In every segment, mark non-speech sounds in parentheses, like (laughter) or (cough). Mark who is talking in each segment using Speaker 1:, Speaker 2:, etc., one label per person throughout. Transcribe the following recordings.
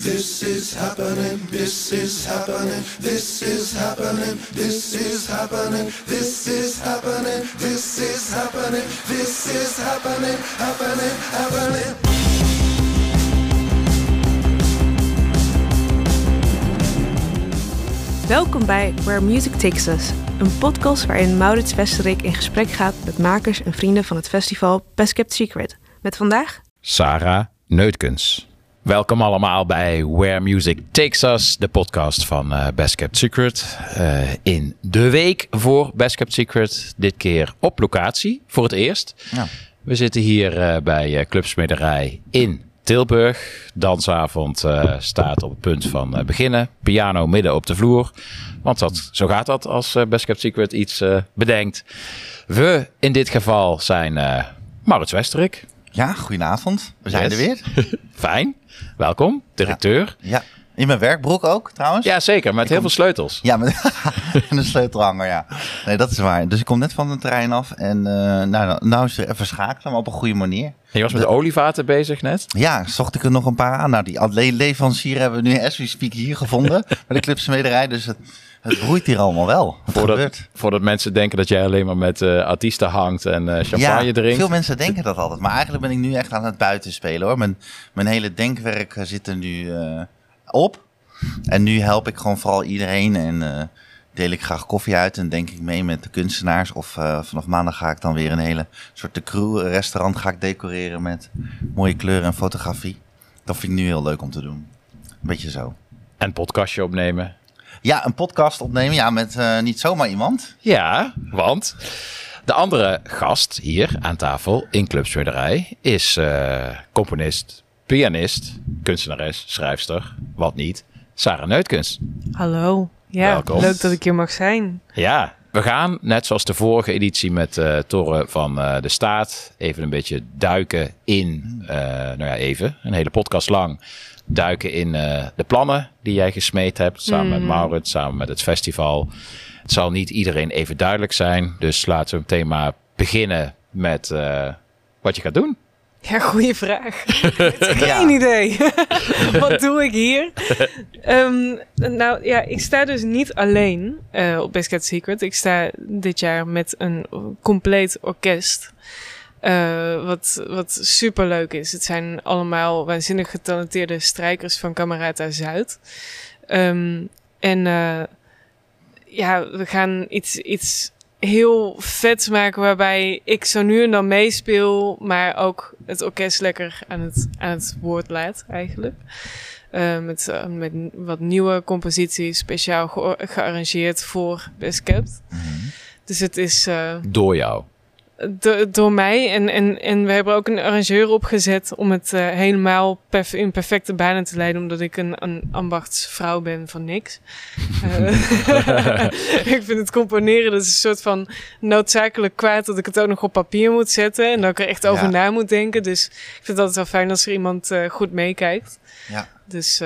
Speaker 1: This is happening, this is happening, this is happening, this is happening, this is happening, this is happening, this is happening, happening, happening.
Speaker 2: Welkom bij Where Music Takes Us, een podcast waarin Maurits Westerik in gesprek gaat met makers en vrienden van het festival Best Kept Secret. Met vandaag
Speaker 3: Sarah Neutkens. Welkom allemaal bij Where Music Takes Us, de podcast van eh, Best Kept Secret. Eh, in de week voor Best Kept Secret, dit keer op locatie voor het eerst.
Speaker 4: Ja.
Speaker 3: We zitten hier eh, bij eh, Club Smederij in Tilburg. Dansavond staat op het punt van beginnen. Piano midden op de vloer. Want dat, zo gaat dat als Best Kept Secret iets bedenkt. We in dit geval zijn Maurits Westerik.
Speaker 4: Ja, goedenavond. We zijn
Speaker 3: Yes.
Speaker 4: er weer. (laughs)
Speaker 3: Fijn. Welkom, directeur.
Speaker 4: Ja. In mijn werkbroek ook, trouwens.
Speaker 3: Ja, zeker. Met heel veel sleutels.
Speaker 4: Ja, met (laughs) en een sleutelhanger, ja. Nee, dat is waar. Dus ik kom net van de trein af en eh, nou, nou, is het even schakelen, maar op een goede manier.
Speaker 3: Je was met de olievaten bezig net.
Speaker 4: Ja, zocht ik er nog een paar aan. Nou, die le- leverancier hebben we nu as we speak hier gevonden (laughs) bij de clipsmederij. Dus het, het broeit hier allemaal wel.
Speaker 3: Voordat,
Speaker 4: gebeurt?
Speaker 3: voordat mensen denken dat jij alleen maar met eh, artiesten hangt en eh, champagne
Speaker 4: ja,
Speaker 3: drinkt.
Speaker 4: veel mensen denken dat altijd. Maar eigenlijk ben ik nu echt aan het buiten spelen hoor. Mijn, mijn hele denkwerk zit er nu op. En nu help ik gewoon vooral iedereen en eh, deel ik graag koffie uit en denk ik mee met de kunstenaars. Of eh, vanaf maandag ga ik dan weer een hele soort de crew restaurant ga ik decoreren met mooie kleuren en fotografie. Dat vind ik nu heel leuk om te doen. Een beetje zo.
Speaker 3: En podcastje opnemen.
Speaker 4: Ja, een podcast opnemen. Ja, met eh, niet zomaar iemand.
Speaker 3: Ja, want de andere gast hier aan tafel in Clubsmederij is componist, pianist, kunstenares, schrijfster, wat niet, Sarah Neutkens.
Speaker 2: Hallo. Ja,
Speaker 3: Welkom.
Speaker 2: leuk dat ik hier mag zijn.
Speaker 3: Ja, we gaan net zoals de vorige editie met eh Toren van eh, de Staat even een beetje duiken in, eh, nou ja, even, een hele podcast lang, duiken in de plannen die jij gesmeed hebt, samen met Maurits, samen met het festival. Het zal niet iedereen even duidelijk zijn, dus laten we meteen maar beginnen met wat je gaat doen.
Speaker 2: Ja, goede vraag. (laughs) Geen idee. (laughs) Wat doe ik hier? Ehm, nou ja, ik sta dus niet alleen eh, op Best Secret. Ik sta dit jaar met een compleet orkest. Eh, wat, wat super leuk is. Het zijn allemaal waanzinnig getalenteerde strijkers van Camerata Zuid. Ehm, en eh, ja, we gaan iets, iets heel vets maken waarbij ik zo nu en dan meespeel, maar ook het orkest lekker aan het, aan het woord laat eigenlijk. Eh, met, eh, met wat nieuwe composities, speciaal geo- gearrangeerd voor Best Kept. Dus het is eh,
Speaker 3: Door jou.
Speaker 2: Do- door mij en, en, en we hebben ook een arrangeur opgezet om het eh, helemaal perf- in perfecte banen te leiden, omdat ik een, een ambachtsvrouw ben van niks. (laughs) Eh, (laughs) ik vind het componeren dat is een soort van noodzakelijk kwaad dat ik het ook nog op papier moet zetten en dat ik er echt over
Speaker 4: Ja.
Speaker 2: na moet denken. Dus ik vind het altijd wel fijn als er iemand eh, goed meekijkt.
Speaker 4: Ja.
Speaker 2: Dus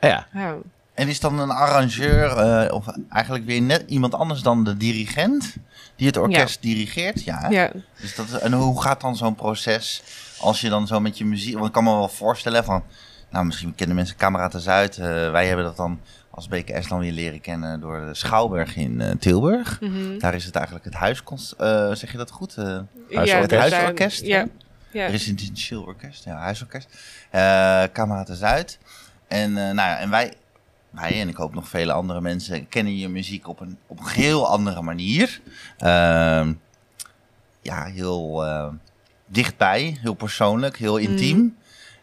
Speaker 3: Ja,
Speaker 2: ja,
Speaker 4: En is dan een arrangeur, eh, of eigenlijk weer net iemand anders dan de dirigent, die het orkest dirigeert? Ja.
Speaker 2: ja,
Speaker 4: Dus dat, en hoe gaat dan zo'n proces als je dan zo met je muziek... Want ik kan me wel voorstellen van... Nou, misschien kennen mensen Camerata Zuid. eh, wij hebben dat dan als BKS dan weer leren kennen door de Schouwburg in eh, Tilburg.
Speaker 2: mhm.
Speaker 4: Daar is het eigenlijk het huiskonst... eh, zeg je dat goed?
Speaker 2: Ja,
Speaker 3: Huisorkest.
Speaker 2: daar-
Speaker 4: Huisorkest,
Speaker 2: Ja, ja.
Speaker 4: Residentieel orkest, ja, huisorkest. Eh Camerata Zuid. En, nou ja, en wij, wij en ik hoop nog vele andere mensen kennen je muziek op een, op een heel andere manier. Ehm, ja, heel eh, dichtbij, heel persoonlijk, heel intiem.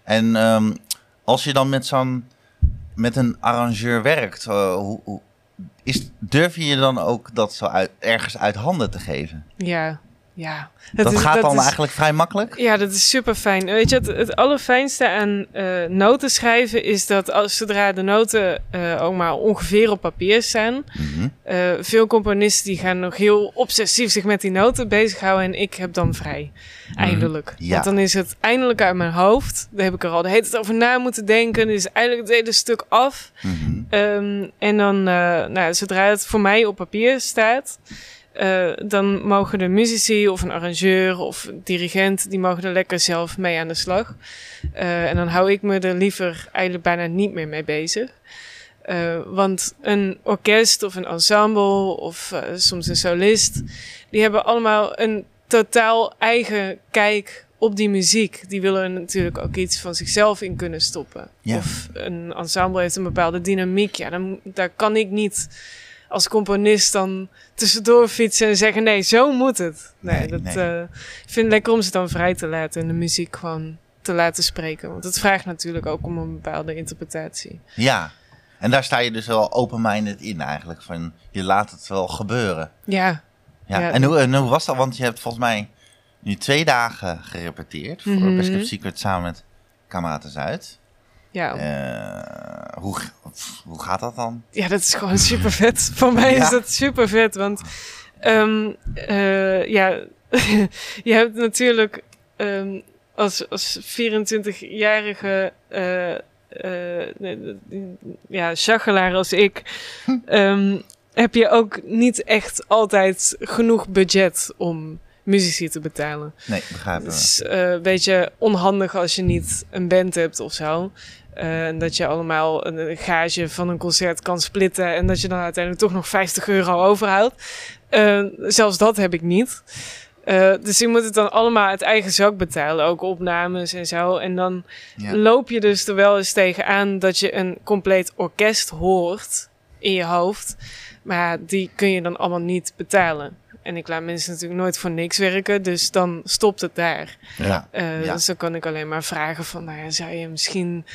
Speaker 4: En ehm, als je dan met zo'n met een arrangeur werkt, eh, hoe, hoe, is, durf je je dan ook dat zo uit, ergens uit handen te geven?
Speaker 2: ja, ja.
Speaker 4: Dat,
Speaker 2: is-
Speaker 4: gaat dan
Speaker 2: is-
Speaker 4: eigenlijk vrij makkelijk?
Speaker 2: Ja, dat is super fijn. Weet je, het, het allerfijnste aan eh, noten schrijven is dat als zodra de noten eh, ook maar ongeveer op papier staan,
Speaker 4: Mhm.
Speaker 2: eh, veel componisten die gaan nog heel obsessief zich met die noten bezighouden en ik heb dan vrij. Eindelijk.
Speaker 4: Ja.
Speaker 2: Want dan is het eindelijk uit mijn hoofd. Daar heb ik er al de hele tijd over na moeten denken. Dan is eigenlijk het hele stuk af.
Speaker 4: Mhm.
Speaker 2: Ehm, en dan, nou, zodra het voor mij op papier staat, eh, dan mogen de muzici of een arrangeur of een dirigent, die mogen er lekker zelf mee aan de slag. Eh, en dan hou ik me er liever eigenlijk bijna niet meer mee bezig. Eh, want een orkest of een ensemble of soms een solist, die hebben allemaal een totaal eigen kijk op die muziek. Die willen er natuurlijk ook iets van zichzelf in kunnen stoppen.
Speaker 4: Ja.
Speaker 2: Of een ensemble heeft een bepaalde dynamiek. Ja, dan, daar kan ik niet als componist dan tussendoor fietsen en zeggen: nee, zo moet het. Nee,
Speaker 4: Nee,
Speaker 2: dat
Speaker 4: nee.
Speaker 2: eh, ik vind het lekker om ze dan vrij te laten en de muziek gewoon te laten spreken. Want het vraagt natuurlijk ook om een bepaalde interpretatie.
Speaker 4: Ja. En daar sta je dus wel open-minded in eigenlijk. Van, je laat het wel gebeuren.
Speaker 2: Ja,
Speaker 4: Ja.
Speaker 2: Ja.
Speaker 4: En, hoe, en hoe was dat? Want je hebt volgens mij nu twee dagen gerepeteerd voor. Best Kept Secret samen met Kameraden Zuid.
Speaker 2: ja.
Speaker 4: Hoe, hoe gaat dat dan?
Speaker 2: Ja, dat is gewoon super vet. (laughs) Voor mij
Speaker 4: Ja.
Speaker 2: is dat super vet. Want ehm, eh, ja, (laughs) je hebt natuurlijk ehm, als, als 24-jarige eh, eh, ja, chagelaar als ik, ehm, heb je ook niet echt altijd genoeg budget om muzici te betalen.
Speaker 4: Nee, begrijpen
Speaker 2: Het is eh, een beetje onhandig als je niet een band hebt of zo. Eh, en dat je allemaal een, gage van een concert kan splitten. En dat je dan uiteindelijk toch nog 50 euro overhoudt. Eh, zelfs dat heb ik niet. Eh, dus je moet het dan allemaal uit eigen zak betalen. Ook opnames en zo. En dan
Speaker 4: Ja.
Speaker 2: loop je dus er wel eens tegenaan dat je een compleet orkest hoort in je hoofd. Maar die kun je dan allemaal niet betalen. En ik laat mensen natuurlijk nooit voor niks werken, dus dan stopt het daar.
Speaker 4: Ja. Ja.
Speaker 2: Dus dan kan ik alleen maar vragen van, nou ja, zou je misschien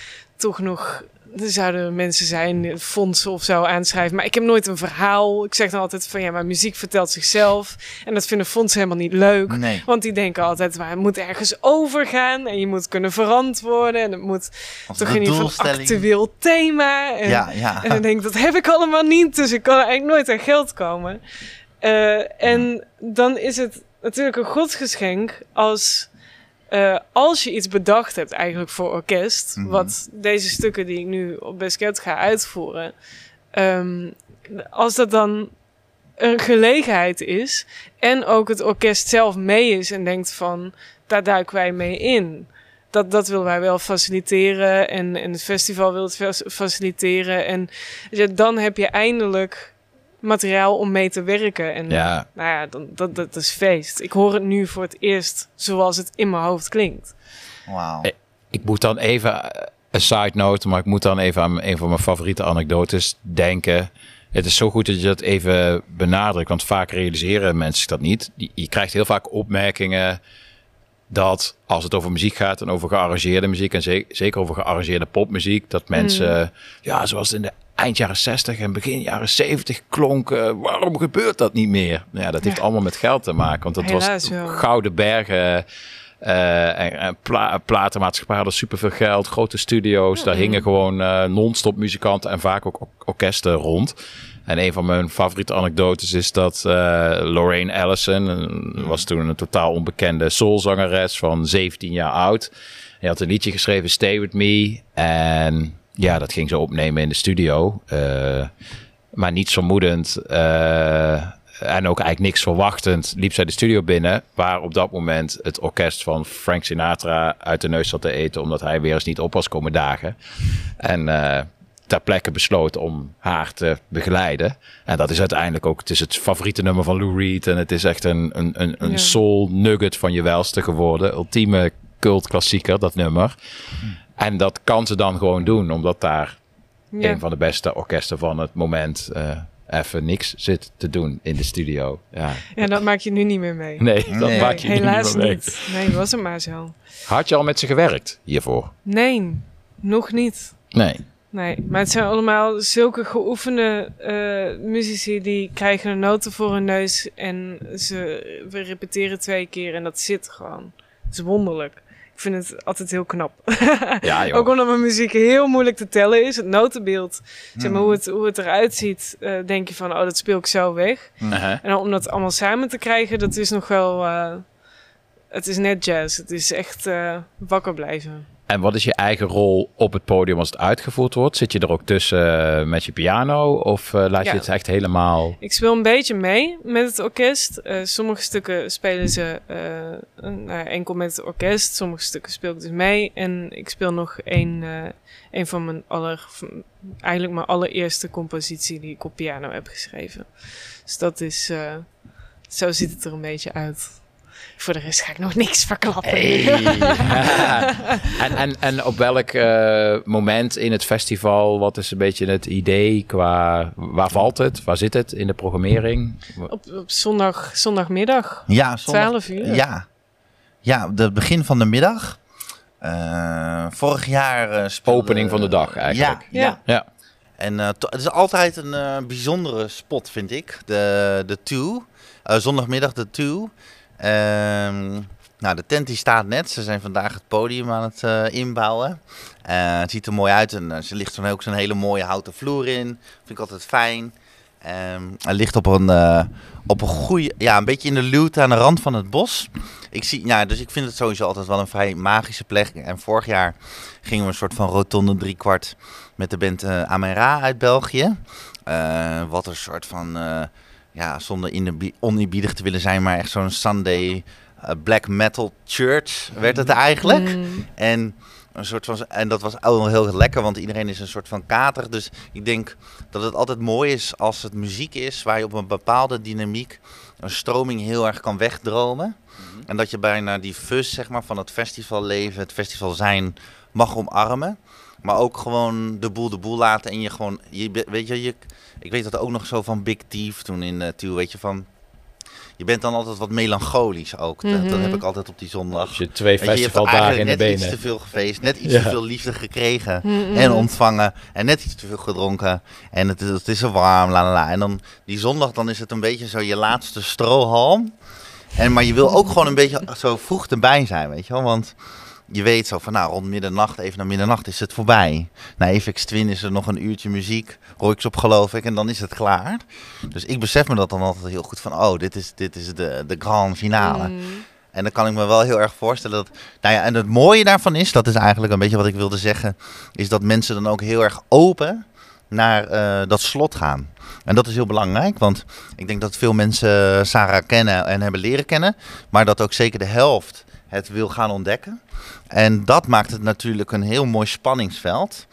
Speaker 2: toch nog... Er zouden mensen zijn, fondsen of zo aanschrijven. Maar ik heb nooit een verhaal. Ik zeg dan altijd van, ja, maar muziek vertelt zichzelf. En dat vinden fondsen helemaal niet leuk.
Speaker 4: Nee.
Speaker 2: Want die denken altijd, maar het moet ergens overgaan. En je moet kunnen verantwoorden. En het moet toch in ieder geval
Speaker 4: doelstelling-
Speaker 2: actueel thema. En,
Speaker 4: Ja, ja. (laughs)
Speaker 2: en dan denk ik, dat heb ik allemaal niet. Dus ik kan eigenlijk nooit aan geld komen. Eh, en dan is het natuurlijk een godsgeschenk als, eh, als je iets bedacht hebt eigenlijk voor orkest.
Speaker 4: Mhm.
Speaker 2: Wat deze stukken die ik nu op Besket ga uitvoeren. ehm, als dat dan een gelegenheid is en ook het orkest zelf mee is en denkt van, daar duiken wij mee in. Dat, dat willen wij wel faciliteren en, en het festival wil het fa- faciliteren. En dan heb je eindelijk materiaal om mee te werken. En
Speaker 3: Ja,
Speaker 2: nou ja, dan, dat, dat is feest. Ik hoor het nu voor het eerst zoals het in mijn hoofd klinkt.
Speaker 4: Wauw.
Speaker 3: Eh, ik moet dan even eh, een side note, maar ik moet dan even aan een van mijn favoriete anekdotes denken. Het is zo goed dat je dat even benadrukt, want vaak realiseren mensen dat niet. Je, krijgt heel vaak opmerkingen dat als het over muziek gaat en over gearrangeerde muziek en ze- zeker over gearrangeerde popmuziek, dat mensen, ja, zoals het in de eind jaren 60 en begin jaren 70 klonken, waarom gebeurt dat niet meer? Nou Ja, dat heeft
Speaker 2: Ja.
Speaker 3: allemaal met geld te maken, want dat
Speaker 2: Helaas
Speaker 3: was
Speaker 2: wel.
Speaker 3: gouden bergen. eh, en, en pla platenmaatschappijen hadden superveel geld, grote studio's. Daar hingen gewoon eh, non-stop muzikanten en vaak ook or- orkesten rond. En een van mijn favoriete anekdotes is dat eh, Lorraine Allison, was toen een totaal onbekende soulzangeres van 17 jaar oud. Hij had een liedje geschreven, Stay With Me. En ja, dat ging ze opnemen in de studio. Eh, maar niets vermoedend eh, en ook eigenlijk niks verwachtend liep zij de studio binnen. Waar op dat moment het orkest van Frank Sinatra uit de neus zat te eten. Omdat hij weer eens niet op was komen dagen. En eh, ter plekke besloot om haar te begeleiden. En dat is uiteindelijk ook, het is het favoriete nummer van Lou Reed. En het is echt een, een, een, een
Speaker 2: Ja.
Speaker 3: soul nugget van je welste geworden. Ultieme cult klassieker, dat nummer. En dat kan ze dan gewoon doen, omdat daar
Speaker 2: Ja.
Speaker 3: een van de beste orkesten van het moment eh, even niks zit te doen in de studio. Ja.
Speaker 2: ja, dat maak je nu niet meer mee.
Speaker 3: Nee, dat
Speaker 4: Nee.
Speaker 3: maak je nu
Speaker 2: Helaas
Speaker 3: niet meer mee.
Speaker 2: niet. Nee, was het maar zo.
Speaker 3: Had je al met ze gewerkt hiervoor?
Speaker 2: Nee, nog niet.
Speaker 3: Nee.
Speaker 2: Nee, maar het zijn allemaal zulke geoefende eh, muzici die krijgen een noten voor hun neus en ze we repeteren twee keer en dat zit gewoon. Het is wonderlijk. Ik vind het altijd heel knap. (laughs)
Speaker 3: Ja, joh.
Speaker 2: Ook omdat mijn muziek heel moeilijk te tellen is. Het notenbeeld, zeg maar, hoe, het, hoe het eruit ziet, eh, denk je van, oh, dat speel ik zo weg.
Speaker 3: Uh-huh.
Speaker 2: En om dat allemaal samen te krijgen, dat is nog wel... eh, het is net jazz. Het is echt eh, wakker blijven.
Speaker 3: En wat is je eigen rol op het podium als het uitgevoerd wordt? Zit je er ook tussen eh, met je piano of eh, laat
Speaker 2: Ja.
Speaker 3: je het echt helemaal...
Speaker 2: Ik speel een beetje mee met het orkest. Eh, sommige stukken spelen ze nou, enkel met het orkest. Sommige stukken speel ik dus mee. En ik speel nog een, een van mijn aller, eigenlijk mijn allereerste compositie die ik op piano heb geschreven. Dus dat is, zo ziet het er een beetje uit. Voor de rest ga ik nog niks verklappen. (laughs) (laughs)
Speaker 3: en, en, en op welk eh, moment in het festival, wat is een beetje het idee qua... Waar valt het? Waar zit het in de programmering?
Speaker 2: Op, op zondag, zondagmiddag,
Speaker 4: Ja, zondag-
Speaker 2: 12 uur.
Speaker 4: Ja. Ja, het begin van de middag. Eh, vorig jaar eh, speelde...
Speaker 3: Opening van de dag eigenlijk.
Speaker 4: Ja,
Speaker 2: Ja.
Speaker 4: ja. En eh, het is altijd een eh, bijzondere spot, vind ik. De, de Two. Eh, zondagmiddag de Two. Ehm, nou, de tent die staat net. Ze zijn vandaag het podium aan het eh, inbouwen. Eh, het ziet er mooi uit. En eh, ze ligt er ook zo'n hele mooie houten vloer in. Vind ik altijd fijn. Ehm hij ligt op een, op een goede, ja, een beetje in de luwte aan de rand van het bos. Ik zie, ja, dus ik vind het sowieso altijd wel een vrij magische plek. En vorig jaar gingen we een soort van rotonde driekwart met de band eh Amera uit België. Wat een soort van, ja, zonder in de oneerbiedig te willen zijn, maar echt zo'n Sunday eh, black metal church werd het eigenlijk.
Speaker 2: Mm.
Speaker 4: En, een soort van, en dat was wel heel lekker, want iedereen is een soort van kater. Dus ik denk dat het altijd mooi is als het muziek is waar je op een bepaalde dynamiek een stroming heel erg kan wegdromen. En dat je bijna die fuzz zeg maar, van het festivalleven, het festival zijn, mag omarmen. Maar ook gewoon de boel de boel laten en je gewoon, je, weet je, je, ik weet dat ook nog zo van Big Thief toen in uh, weet je van, je bent dan altijd wat melancholisch ook. Dat- Dat
Speaker 2: Mhm.
Speaker 4: heb ik altijd op die zondag.
Speaker 3: Als je twee
Speaker 4: Weet je, je hebt
Speaker 3: festivaldagen in
Speaker 4: eigenlijk
Speaker 3: de
Speaker 4: net iets
Speaker 3: benen.
Speaker 4: te veel gefeest, net iets
Speaker 3: Ja.
Speaker 4: te veel liefde gekregen
Speaker 2: Mm-mm.
Speaker 4: en ontvangen en net iets te veel gedronken en het, is- het is zo warm, la la la. En dan die zondag, dan is het een beetje zo je laatste strohalm. En, maar je wil ook gewoon een beetje zo vroeg erbij zijn, weet je wel, want je weet zo van nou rond middernacht, even na middernacht is het voorbij. Na Apex Twin is er nog een uurtje muziek, Royks op geloof ik, en dan is het klaar. Dus ik besef me dat dan altijd heel goed van oh, dit is, dit is de, de grand finale.
Speaker 2: Mm.
Speaker 4: En dan kan ik me wel heel erg voorstellen dat. Nou ja, en het mooie daarvan is, dat is eigenlijk een beetje wat ik wilde zeggen, is dat mensen dan ook heel erg open naar eh, dat slot gaan. En dat is heel belangrijk, want ik denk dat veel mensen Sarah kennen en hebben leren kennen, maar dat ook zeker de helft het wil gaan ontdekken. En dat maakt het natuurlijk een heel mooi spanningsveld.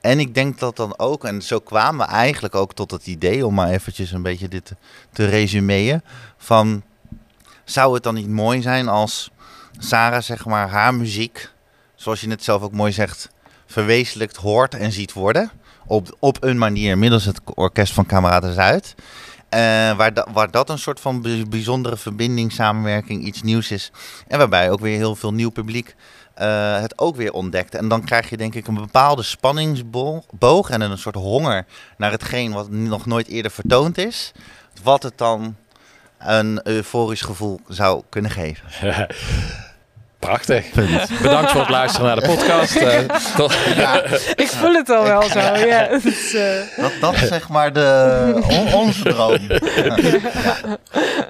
Speaker 4: En ik denk dat dan ook, en zo kwamen we eigenlijk ook tot het idee, om maar eventjes een beetje dit te, resumeren, van zou het dan niet mooi zijn als Sarah zeg maar haar muziek, zoals je net zelf ook mooi zegt, verwezenlijkt hoort en ziet worden. Op, op een manier middels het orkest van Kameraden Zuid. Eh, waar, waar dat een soort van bij- bijzondere verbinding, samenwerking, iets nieuws is. En waarbij ook weer heel veel nieuw publiek eh, het ook weer ontdekt. En dan krijg je denk ik een bepaalde spanningsboog en een soort honger naar hetgeen wat nog nooit eerder vertoond is. Wat het dan een euforisch gevoel zou kunnen geven. (laughs)
Speaker 3: Prachtig. Bedankt voor het luisteren naar de podcast. Eh, (laughs) tot-
Speaker 2: Ik voel het al wel zo, ja. Het is, (laughs) eh,
Speaker 4: Dat, dat is zeg maar de, on- onze droom. (laughs)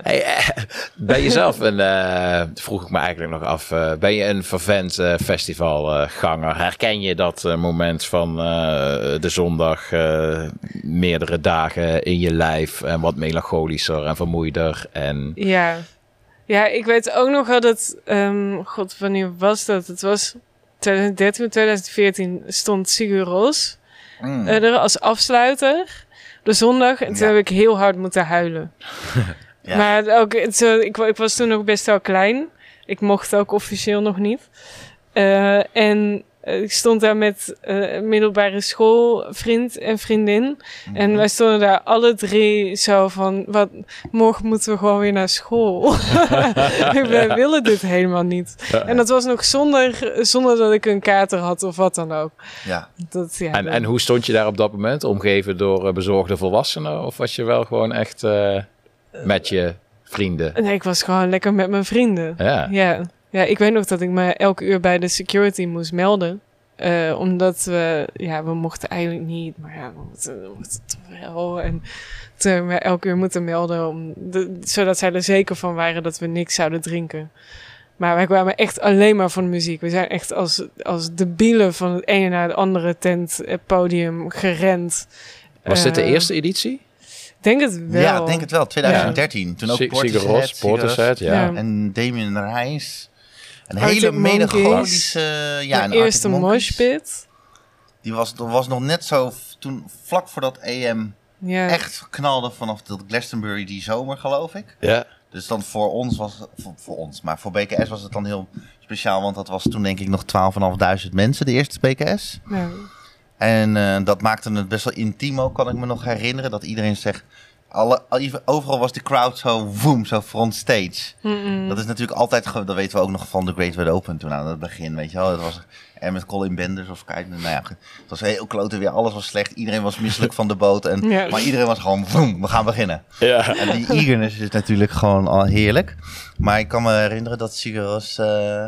Speaker 3: Hey, eh, ben je zelf een, eh, vroeg ik me eigenlijk nog af, eh, ben je een vervent eh, festivalganger? Herken je dat moment van eh, de zondag eh, meerdere dagen in je lijf en wat melancholischer en vermoeider? En
Speaker 2: ja. Ja, ik weet ook nog wel dat... ehm, God, wanneer was dat? Het was 2013 2014 stond Sigur Ros
Speaker 4: Mm.
Speaker 2: eh, er als afsluiter. De zondag. En toen
Speaker 4: Ja.
Speaker 2: heb ik heel hard moeten huilen. (laughs)
Speaker 4: Ja.
Speaker 2: Maar ook, het, ik, ik was toen nog best wel klein. Ik mocht ook officieel nog niet. Eh, en ik stond daar met eh, een middelbare schoolvriend en vriendin. En wij stonden daar alle drie zo van... Wat, morgen moeten we gewoon weer naar school. (laughs) (laughs) wij willen dit helemaal niet. En dat was nog zonder, zonder dat ik een kater had of wat dan ook.
Speaker 4: Ja.
Speaker 2: Dat, ja,
Speaker 3: En,
Speaker 2: dat-
Speaker 3: en hoe stond je daar op dat moment? Omgeven door eh, bezorgde volwassenen? Of was je wel gewoon echt eh, met je vrienden?
Speaker 2: Nee, ik was gewoon lekker met mijn vrienden.
Speaker 3: Ja.
Speaker 2: Ja. Ja, ik weet nog dat ik me elke uur bij de security moest melden. Eh, omdat we, ja, we mochten eigenlijk niet, maar ja, we moeten, we toch wel. En toen we elke uur moeten melden, om de, zodat zij er zeker van waren dat we niks zouden drinken. Maar wij kwamen echt alleen maar voor de muziek. We zijn echt als, als debielen van het ene naar het andere tent, eh, podium gerend.
Speaker 3: Was dit de
Speaker 2: Eh,
Speaker 3: eerste editie?
Speaker 2: Ik denk het wel.
Speaker 4: Ja, ik denk het wel. 2013. Toen ook Portishead,
Speaker 3: Sigur Portishead, ja.
Speaker 2: Ja.
Speaker 4: En Damien Reis. Een
Speaker 2: Arctic
Speaker 4: hele melancholische... Ja,
Speaker 2: de eerste moshpit.
Speaker 4: Die was, was nog net zo... Toen, vlak voordat EM
Speaker 2: Ja.
Speaker 4: echt knalde vanaf dat Glastonbury die zomer, geloof ik.
Speaker 3: Ja.
Speaker 4: Dus dan voor ons was voor, voor ons, maar voor BKS was het dan heel speciaal, want dat was toen denk ik nog 12.500 mensen, de eerste BKS.
Speaker 2: Ja.
Speaker 4: En eh, dat maakte het best wel intiem ook, kan ik me nog herinneren, dat iedereen zegt, alle, overal was de crowd zo woem, zo front stage. Dat is natuurlijk altijd, dat weten we ook nog van de Great Red Open toen aan het begin, weet je wel. Dat was, en met Colin Benders of kijk, nou ja, het was heel klote weer, alles was slecht, iedereen was misselijk van de boot. En. (laughs) Maar iedereen was gewoon, woem, we gaan beginnen.
Speaker 3: Ja.
Speaker 4: En die eagerness is natuurlijk gewoon al heerlijk. Maar ik kan me herinneren dat Sigaros... eh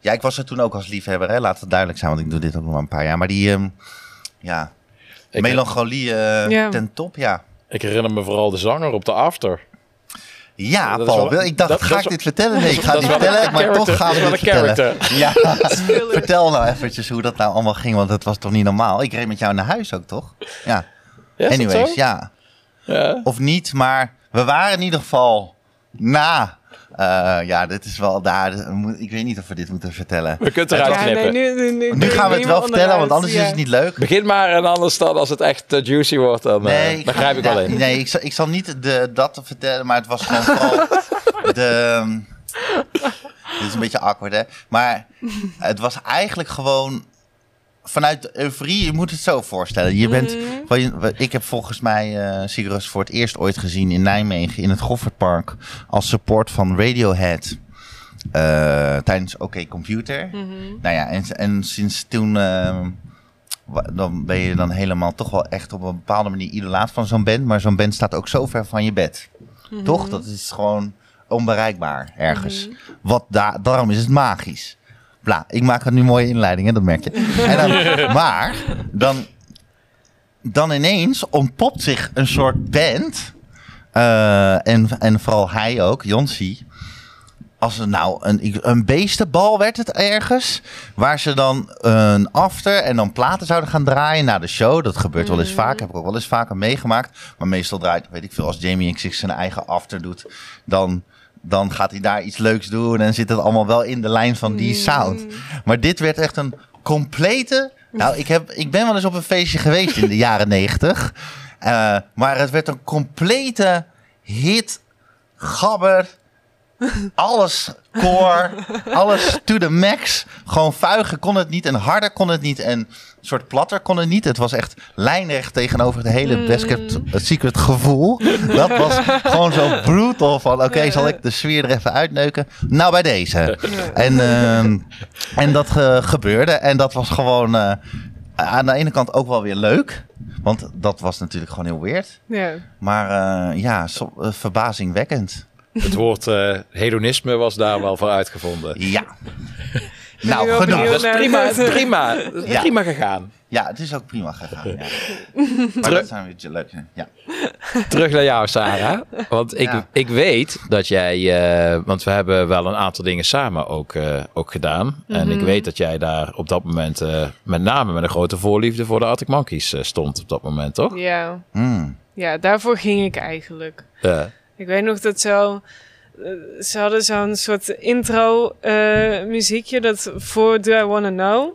Speaker 4: Ja, ik was er toen ook als liefhebber, hè? laat het duidelijk zijn, want ik doe dit ook nog maar een paar jaar. Maar die, ehm, ja,
Speaker 3: Ik,
Speaker 4: melancholie eh,
Speaker 2: Ja.
Speaker 4: ten top, ja.
Speaker 3: Ik herinner me vooral de zanger op de after.
Speaker 4: Ja,
Speaker 3: Dat
Speaker 4: Paul,
Speaker 3: wel-
Speaker 4: ik dacht,
Speaker 3: dat-
Speaker 4: ga
Speaker 3: dat
Speaker 4: ik dit vertellen? Nee, ik ga het niet vertellen, maar toch gaan we
Speaker 3: Dat
Speaker 4: het vertellen. (laughs) Ja, vertel nou eventjes hoe dat nou allemaal ging, want dat was toch niet normaal? Ik reed met jou naar huis ook, toch? Ja, anyways, ja.
Speaker 3: Ja.
Speaker 4: Of niet, maar we waren in ieder geval na. Eh, ja, dit is wel daar. Ik weet niet of we dit moeten vertellen.
Speaker 3: We kunnen het eruit
Speaker 2: Ja, nee,
Speaker 3: knippen.
Speaker 2: nu, nu, nu,
Speaker 4: Nu gaan we het wel vertellen, want anders
Speaker 2: ja.
Speaker 4: is het niet leuk.
Speaker 3: Begin maar en anders dan als het echt eh, juicy wordt, dan eh,
Speaker 4: Nee, ik ga-
Speaker 3: begrijp ik wel in.
Speaker 4: Nee, ik zal, ik zal niet de, dat vertellen, maar het was gewoon (laughs) vooral de... ehm, dit is een beetje awkward, hè? Maar het was eigenlijk gewoon vanuit euforie. Je moet het zo voorstellen. Je bent,
Speaker 2: Mhm.
Speaker 4: ik heb volgens mij eh Sigurus voor het eerst ooit gezien in Nijmegen in het Goffertpark als support van Radiohead. eh, tijdens OK Computer.
Speaker 2: Mhm.
Speaker 4: Nou ja, en, en sinds toen ehm, dan ben je dan helemaal toch wel echt op een bepaalde manier idolaat van zo'n band. Maar zo'n band staat ook zo ver van je bed.
Speaker 2: Mhm.
Speaker 4: Toch? Dat is gewoon onbereikbaar ergens. Wat da daarom is het magisch. Bla, ik maak een nu mooie inleiding, hè, dat merk je. En dan, (laughs) maar dan, dan ineens ontpopt zich een soort band. eh, en, en vooral hij ook, Jonsi. Als er nou een, een beestenbal werd het ergens. Waar ze dan een after en dan platen zouden gaan draaien na de show. Dat gebeurt wel eens vaak. Heb ik ook wel eens vaker meegemaakt. Maar meestal draait, weet ik veel, als Jamie XX zijn eigen after doet. Dan, dan gaat hij daar iets leuks doen. En zit het allemaal wel in de lijn van die sound. Maar dit werd echt een complete... Nou, ik, heb, ik ben wel eens op een feestje geweest in de (laughs) jaren negentig. Eh, maar het werd een complete hit, gabber, alles koor, alles to the max. Gewoon vuigen kon het niet en harder kon het niet en een soort platter kon het niet. Het was echt lijnrecht tegenover het hele Best Kept Secret gevoel. Dat was gewoon zo brutal van oké, zal ik de sfeer er even uitneuken? Nou, bij deze. En, ehm, en dat eh, gebeurde en dat was gewoon eh, aan de ene kant ook wel weer leuk. Want dat was natuurlijk gewoon heel weird.
Speaker 2: Ja.
Speaker 4: Maar eh, ja, so- eh, verbazingwekkend.
Speaker 3: Het woord eh, hedonisme was daar wel voor uitgevonden.
Speaker 4: Ja. (laughs) nou, genoeg.
Speaker 3: Dat is prima, prima,
Speaker 4: Ja.
Speaker 3: prima gegaan.
Speaker 4: Ja, het is ook prima gegaan. Ja. (laughs) Maar dat zijn weer leuk. Ja.
Speaker 3: Terug naar jou, Sarah. (laughs) Want ik,
Speaker 4: Ja.
Speaker 3: ik weet dat jij... eh, want we hebben wel een aantal dingen samen ook, eh, ook gedaan. En ik weet dat jij daar op dat moment... eh, met name met een grote voorliefde voor de Arctic Monkeys eh, stond op dat moment, toch?
Speaker 2: Ja.
Speaker 4: Mm.
Speaker 2: ja, daarvoor ging ik eigenlijk.
Speaker 3: Ja.
Speaker 2: Ik weet nog dat zo... eh, Ze hadden zo'n soort intro eh, muziekje dat voor Do I Wanna Know.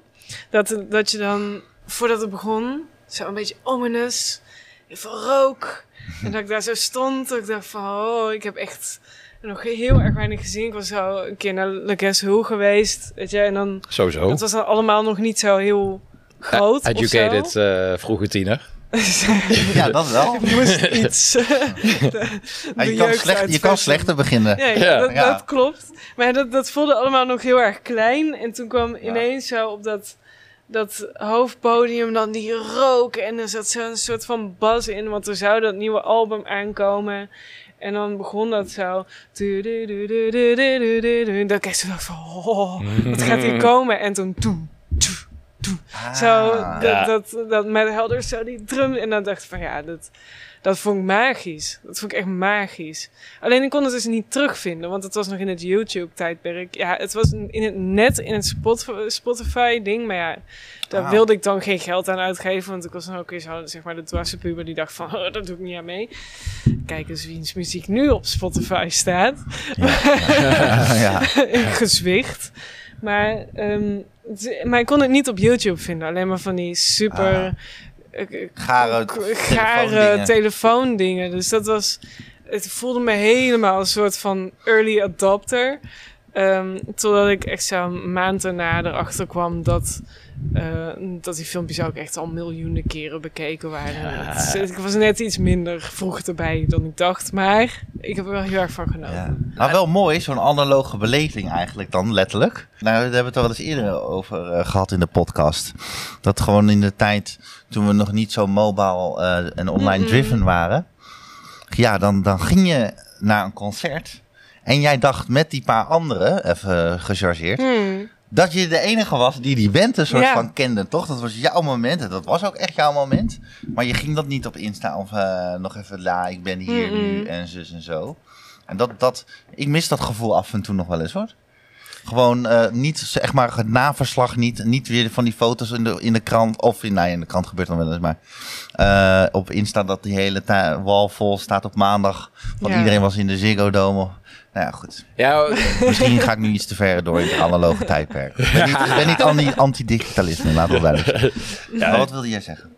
Speaker 2: Dat, dat je dan, voordat het begon, zo een beetje ominous, veel rook. En dat ik daar zo stond, dat ik dacht van, oh, ik heb echt nog heel erg weinig gezien. Ik was zo een keer naar Le Guess Who geweest, weet je. En dan,
Speaker 3: Sowieso.
Speaker 2: dat was dan allemaal nog niet zo heel groot zo.
Speaker 3: Educated eh, vroege tiener. (laughs)
Speaker 4: ja, dat wel.
Speaker 2: Je moest (laughs) iets.
Speaker 4: Eh, je, kan slecht, je kan slechter beginnen.
Speaker 2: Ja, dat, klopt. Maar dat, dat voelde allemaal nog heel erg klein. En toen kwam ineens zo op dat, dat hoofdpodium dan die rook. En er zat zo een soort van bas in, want er zou dat nieuwe album aankomen. En dan begon dat zo. Dat ik echt zo dacht van, oh, wat gaat hier (laughs) komen? En toen...
Speaker 4: Ah,
Speaker 2: zo, dat,
Speaker 3: Ja.
Speaker 2: dat, dat met helder zo die drum. En dan dacht ik van ja, dat, dat vond ik magisch. Dat vond ik echt magisch. Alleen ik kon het dus niet terugvinden, want het was nog in het YouTube-tijdperk. Ja, het was in het net in het Spot- Spotify-ding, maar ja, daar
Speaker 4: Ah.
Speaker 2: wilde ik dan geen geld aan uitgeven, want ik was dan ook zo, zeg maar, de dwarse puber die dacht van, oh, dat doe ik niet aan mee. Kijk eens wiens muziek nu op Spotify staat.
Speaker 4: ja. (laughs) (laughs)
Speaker 2: gezwicht. Maar, ehm, het- maar ik kon het niet op YouTube vinden. Alleen maar van die super
Speaker 4: Ah.
Speaker 2: eh, eh,
Speaker 4: Gare
Speaker 2: gare telefoondingen. Dus dat was... Het voelde me helemaal een soort van early adopter. Ehm, totdat ik echt zo'n maand daarna erachter kwam dat... eh, dat die filmpjes ook echt al miljoenen keren bekeken waren. Het ik was net iets minder vroeg erbij dan ik dacht. Maar ik heb er wel heel erg van genoten.
Speaker 4: Ja. Maar wel mooi, zo'n analoge beleving eigenlijk dan, letterlijk. Nou, daar hebben we het al wel eens eerder over eh, gehad in de podcast. Dat gewoon in de tijd, toen we nog niet zo mobile eh, en online driven waren. Ja, dan, dan ging je naar een concert. En jij dacht met die paar anderen, even gechargeerd,
Speaker 2: Hmm.
Speaker 4: Dat je de enige was die die band een soort
Speaker 2: Ja.
Speaker 4: van kende, toch? Dat was jouw moment. En dat was ook echt jouw moment. Maar je ging dat niet op Insta of eh, nog even la, ik ben hier nu en zus en zo. En dat, dat, ik mis dat gevoel af en toe nog wel eens hoor. Gewoon eh, niet, zeg maar, het naverslag niet. Niet weer van die foto's in de, in de krant. Of in, nou ja, in de krant gebeurt dan wel eens. Maar eh, op Insta dat die hele wal vol staat op maandag. Want
Speaker 2: Ja.
Speaker 4: iedereen was in de Ziggo Dome. Nou ja, goed.
Speaker 3: Ja,
Speaker 4: Misschien ga ik nu iets te ver door in het analoge tijdperk. Ik ben niet, ik ben niet anti- anti-digitalisme, laten we duidelijk. Maar wat wilde jij zeggen?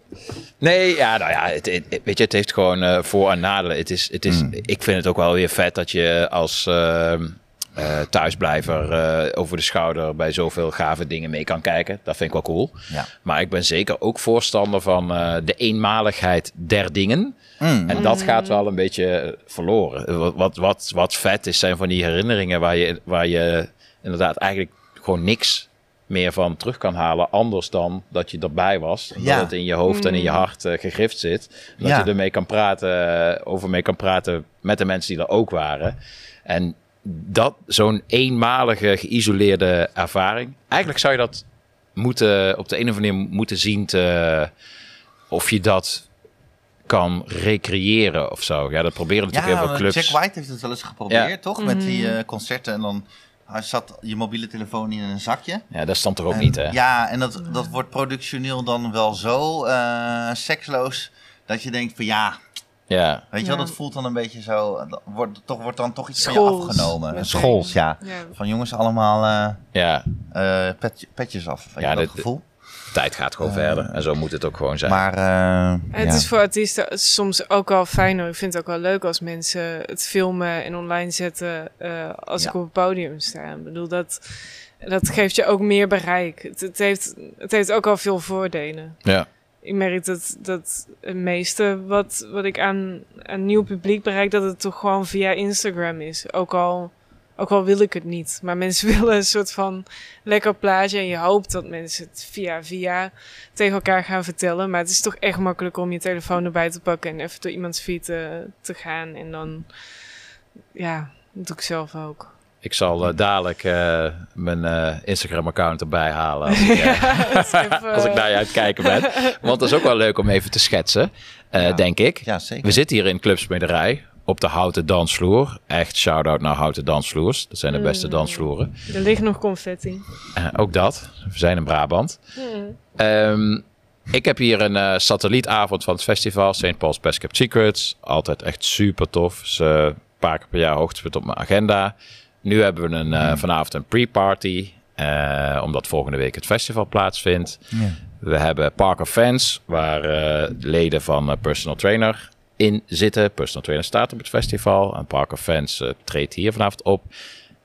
Speaker 3: Nee, ja, nou ja, het, het- weet je, het heeft gewoon eh, voor- en nadelen. Het is, het is,
Speaker 4: Mm.
Speaker 3: Ik vind het ook wel weer vet dat je als ehm, eh, thuisblijver eh, over de schouder bij zoveel gave dingen mee kan kijken. Dat vind ik wel cool.
Speaker 4: Ja.
Speaker 3: Maar ik ben zeker ook voorstander van eh, de eenmaligheid der dingen.
Speaker 4: Mm.
Speaker 3: En dat gaat wel een beetje verloren. Wat, wat, wat, wat vet is, zijn van die herinneringen waar je, waar je inderdaad eigenlijk gewoon niks meer van terug kan halen. Anders dan dat je erbij was.
Speaker 4: Ja.
Speaker 3: Dat het in je hoofd en in je
Speaker 2: Mm.
Speaker 3: hart gegrift zit. Dat
Speaker 4: Ja.
Speaker 3: je ermee kan praten, over mee kan praten met de mensen die er ook waren. En dat, zo'n eenmalige, geïsoleerde ervaring. Eigenlijk zou je dat moeten, op de een of andere manier moeten zien te, of je dat kan recreëren of zo. Ja, dat proberen natuurlijk
Speaker 4: Ja,
Speaker 3: heel veel clubs.
Speaker 4: Jack White heeft het wel eens geprobeerd,
Speaker 3: Ja.
Speaker 4: toch? Met die eh, concerten en dan hij zat je mobiele telefoon in een zakje.
Speaker 3: Ja, dat dan toch ook
Speaker 4: En-
Speaker 3: niet, hè?
Speaker 4: Ja, en dat, dat wordt productioneel dan wel zo eh, seksloos dat je denkt van ja,
Speaker 3: Ja.
Speaker 4: weet je wel, dat voelt dan een beetje zo, dat wordt, toch, wordt dan toch iets van je
Speaker 2: Schools.
Speaker 4: afgenomen. Schools, ja.
Speaker 2: Ja.
Speaker 4: Van jongens allemaal eh,
Speaker 3: ja,
Speaker 4: eh, pet- petjes af, weet
Speaker 3: Ja,
Speaker 4: je dat
Speaker 3: dit-
Speaker 4: gevoel.
Speaker 3: de tijd gaat gewoon verder. En zo moet het ook gewoon zijn.
Speaker 4: Maar eh,
Speaker 2: Het
Speaker 4: ja.
Speaker 2: is voor artiesten soms ook wel fijn. hoor. Ik vind het ook wel leuk als mensen het filmen en online zetten eh, als
Speaker 4: Ja.
Speaker 2: ik op het podium sta. Ik bedoel, dat, dat geeft je ook meer bereik. Het, het, heeft, het heeft ook al veel voordelen.
Speaker 3: ja.
Speaker 2: Ik merk dat, dat het meeste wat, wat ik aan, aan nieuw publiek bereik, dat het toch gewoon via Instagram is. Ook al, ook al wil ik het niet. Maar mensen (laughs) willen een soort van lekker plaatje. En je hoopt dat mensen het via via tegen elkaar gaan vertellen. Maar het is toch echt makkelijk om je telefoon erbij te pakken en even door iemands feed eh, te gaan. En dan, ja, dat doe ik zelf ook.
Speaker 3: Ik zal eh, dadelijk eh, mijn eh, Instagram-account erbij halen. Als (laughs) ik,
Speaker 2: Ja, even- (laughs)
Speaker 3: als ik naar je aan het kijken ben. Want dat is ook wel leuk om even te schetsen, eh,
Speaker 4: Ja.
Speaker 3: denk ik.
Speaker 4: ja, zeker.
Speaker 3: We zitten hier in Clubsmederij op de houten dansvloer. Echt shout-out naar houten dansvloers. Dat zijn de beste
Speaker 2: Mm.
Speaker 3: dansvloeren.
Speaker 2: Er ligt nog confetti.
Speaker 3: Eh, ook dat. We zijn in Brabant.
Speaker 2: Hmm.
Speaker 3: Ehm, ik heb hier een eh, satellietavond van het festival. St. Paul's Best Kept Secrets. Altijd echt super tof. Eh, een paar keer per jaar hoogtepunt op mijn agenda. Nu hebben we een, eh, vanavond een pre-party. eh, omdat volgende week het festival plaatsvindt.
Speaker 4: Ja.
Speaker 3: We hebben Park of Fans, waar eh, leden van eh, Personal Trainer in zitten. Personal Trainer staat op het festival. En Park of Fans treedt hier vanavond op.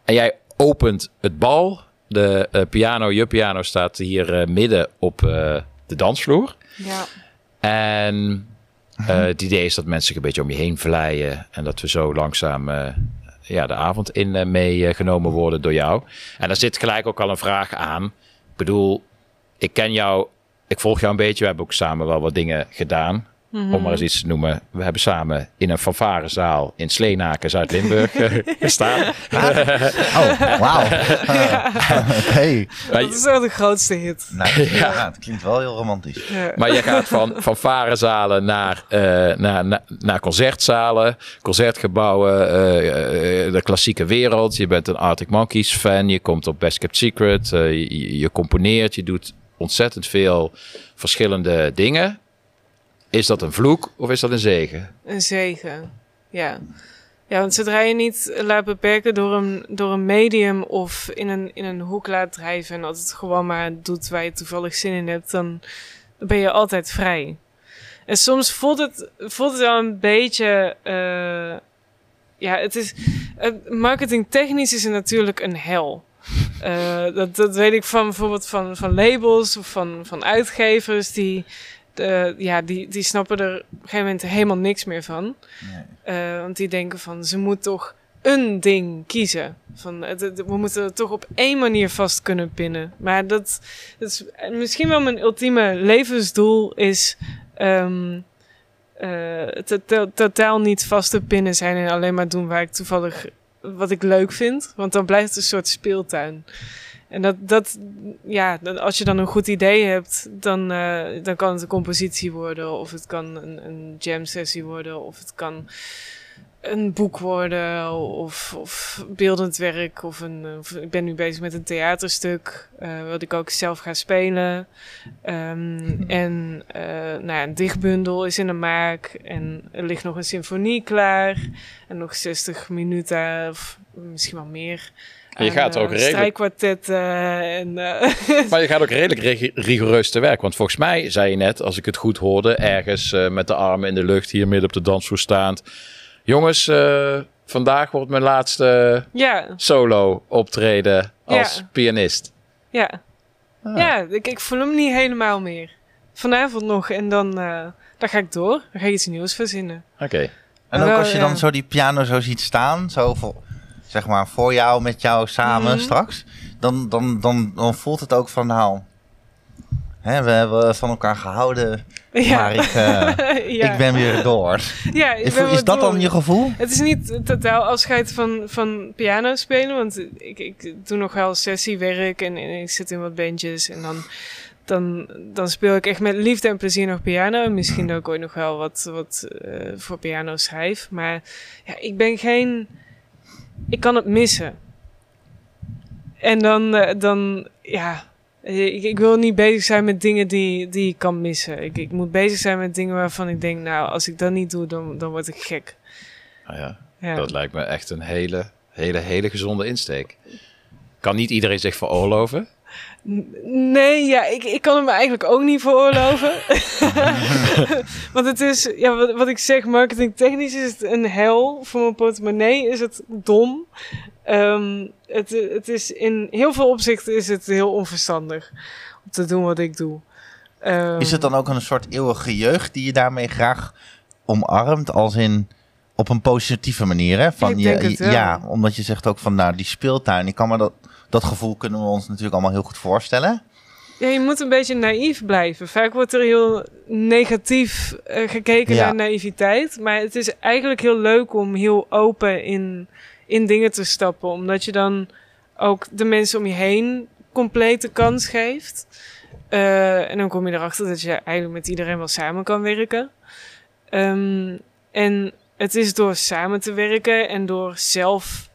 Speaker 3: En jij opent het bal. De eh, piano, je piano staat hier midden op eh, de dansvloer.
Speaker 2: Ja.
Speaker 3: En eh, het idee is dat mensen zich een beetje om je heen vleien. En dat we zo langzaam eh, ja, de avond in eh, meegenomen worden door jou. En daar zit gelijk ook al een vraag aan. Ik bedoel, ik ken jou, ik volg jou een beetje. We hebben ook samen wel wat dingen gedaan. Om maar eens iets te noemen. We hebben samen in een fanfarezaal in Sleenaken, Zuid-Limburg (laughs) eh, gestaan. (laughs)
Speaker 4: Oh, wauw.
Speaker 3: Maar,
Speaker 2: Dat is wel de grootste hit.
Speaker 4: Nou, (laughs) ja. het klinkt wel heel romantisch.
Speaker 2: Ja.
Speaker 3: maar je gaat van fanfarezalen naar, eh, naar, naar, naar concertzalen, concertgebouwen, eh, de klassieke wereld. Je bent een Arctic Monkeys fan, je komt op Best Kept Secret, je, je componeert, je doet ontzettend veel verschillende dingen. Is dat een vloek of is dat een zegen?
Speaker 2: Een zegen. Ja. Ja, want zodra je niet laat beperken door een, door een medium of in een, in een hoek laat drijven en altijd gewoon maar doet waar je toevallig zin in hebt, dan, ben je altijd vrij. En soms voelt het, voelt het wel een beetje. eh, ja, het is. marketingtechnisch is het natuurlijk een hel. Eh, dat, dat weet ik van bijvoorbeeld van, van labels of van, van uitgevers. Die, de, ja, die, die snappen er op een gegeven moment helemaal niks meer van.
Speaker 4: Nee.
Speaker 2: Eh, want die denken van ze moet toch een ding kiezen. Van, we moeten het toch op één manier vast kunnen pinnen. Maar dat, dat is misschien wel mijn ultieme levensdoel is ehm, eh, to- to- totaal niet vast te pinnen zijn en alleen maar doen waar ik toevallig wat ik leuk vind. Want dan blijft het een soort speeltuin. En dat, dat ja, als je dan een goed idee hebt, dan, eh, dan kan het een compositie worden, of het kan een, een jam sessie worden, of het kan een boek worden, of, of beeldend werk, of een. Of, ik ben nu bezig met een theaterstuk, eh, wat ik ook zelf ga spelen. Ehm, (laughs) En eh, nou ja, een dichtbundel is in de maak, en er ligt nog een symfonie klaar, en nog 60 minuten, of misschien wel meer.
Speaker 3: En je gaat
Speaker 2: eh,
Speaker 3: ook redelijk-
Speaker 2: Strijkkwartetten en... eh, (laughs)
Speaker 3: Maar je gaat ook redelijk rig- rigoureus te werk. Want volgens mij zei je net, als ik het goed hoorde, ergens eh, met de armen in de lucht, hier midden op de dansvloer staand. Jongens, eh, vandaag wordt mijn laatste
Speaker 2: ja,
Speaker 3: solo optreden als
Speaker 2: Ja.
Speaker 3: pianist.
Speaker 2: ja.
Speaker 3: Ah.
Speaker 2: Ja, ik, ik voel hem niet helemaal meer. Vanavond nog en dan, eh, dan ga ik door. Dan ga ik iets nieuws verzinnen.
Speaker 3: Oké.
Speaker 4: En ook als je dan zo die piano zo ziet staan, zo voor, zeg maar voor jou, met jou samen
Speaker 2: Mhm.
Speaker 4: straks, dan, dan, dan, dan voelt het ook van nou, hè, we hebben van elkaar gehouden, maar ik, eh, (laughs)
Speaker 2: ja.
Speaker 4: ik ben weer door.
Speaker 2: ja,
Speaker 4: Is, dat
Speaker 2: door.
Speaker 4: dan je gevoel?
Speaker 2: Het is niet totaal afscheid van, van piano spelen, want ik, ik doe nog wel sessiewerk en, en ik zit in wat bandjes en dan, dan, dan speel ik echt met liefde en plezier nog piano. En misschien dat ik ooit nog wel wat, wat eh, voor piano schrijf, maar ja, ik ben geen... Ik kan het missen. En dan, eh, dan ja, ik, ik wil niet bezig zijn met dingen die, die ik kan missen. Ik, ik moet bezig zijn met dingen waarvan ik denk, nou, als ik dat niet doe, dan, dan word ik gek.
Speaker 3: Nou ja,
Speaker 2: Ja.
Speaker 3: dat lijkt me echt een hele, hele, hele gezonde insteek. Kan niet iedereen zich veroorloven?
Speaker 2: Nee, ja, ik, ik kan hem eigenlijk ook niet veroorloven. (laughs) (laughs) Want het is, ja, wat, wat ik zeg, marketingtechnisch is het een hel. Voor mijn portemonnee is het dom. Ehm, het, het is in heel veel opzichten is het heel onverstandig om te doen wat ik doe. Ehm,
Speaker 4: Is het dan ook een soort eeuwige jeugd die je daarmee graag omarmt, als in op een positieve manier? Hè? Van je. Ja, omdat je zegt ook van nou, die speeltuin, ik kan me dat, dat gevoel kunnen we ons natuurlijk allemaal heel goed voorstellen.
Speaker 2: Ja, je moet een beetje naïef blijven. Vaak wordt er heel negatief eh, gekeken
Speaker 4: Ja.
Speaker 2: naar naïviteit. Maar het is eigenlijk heel leuk om heel open in, in dingen te stappen. Omdat je dan ook de mensen om je heen complete kans geeft. Eh, en dan kom je erachter dat je eigenlijk met iedereen wel samen kan werken. Ehm, en het is door samen te werken en door zelf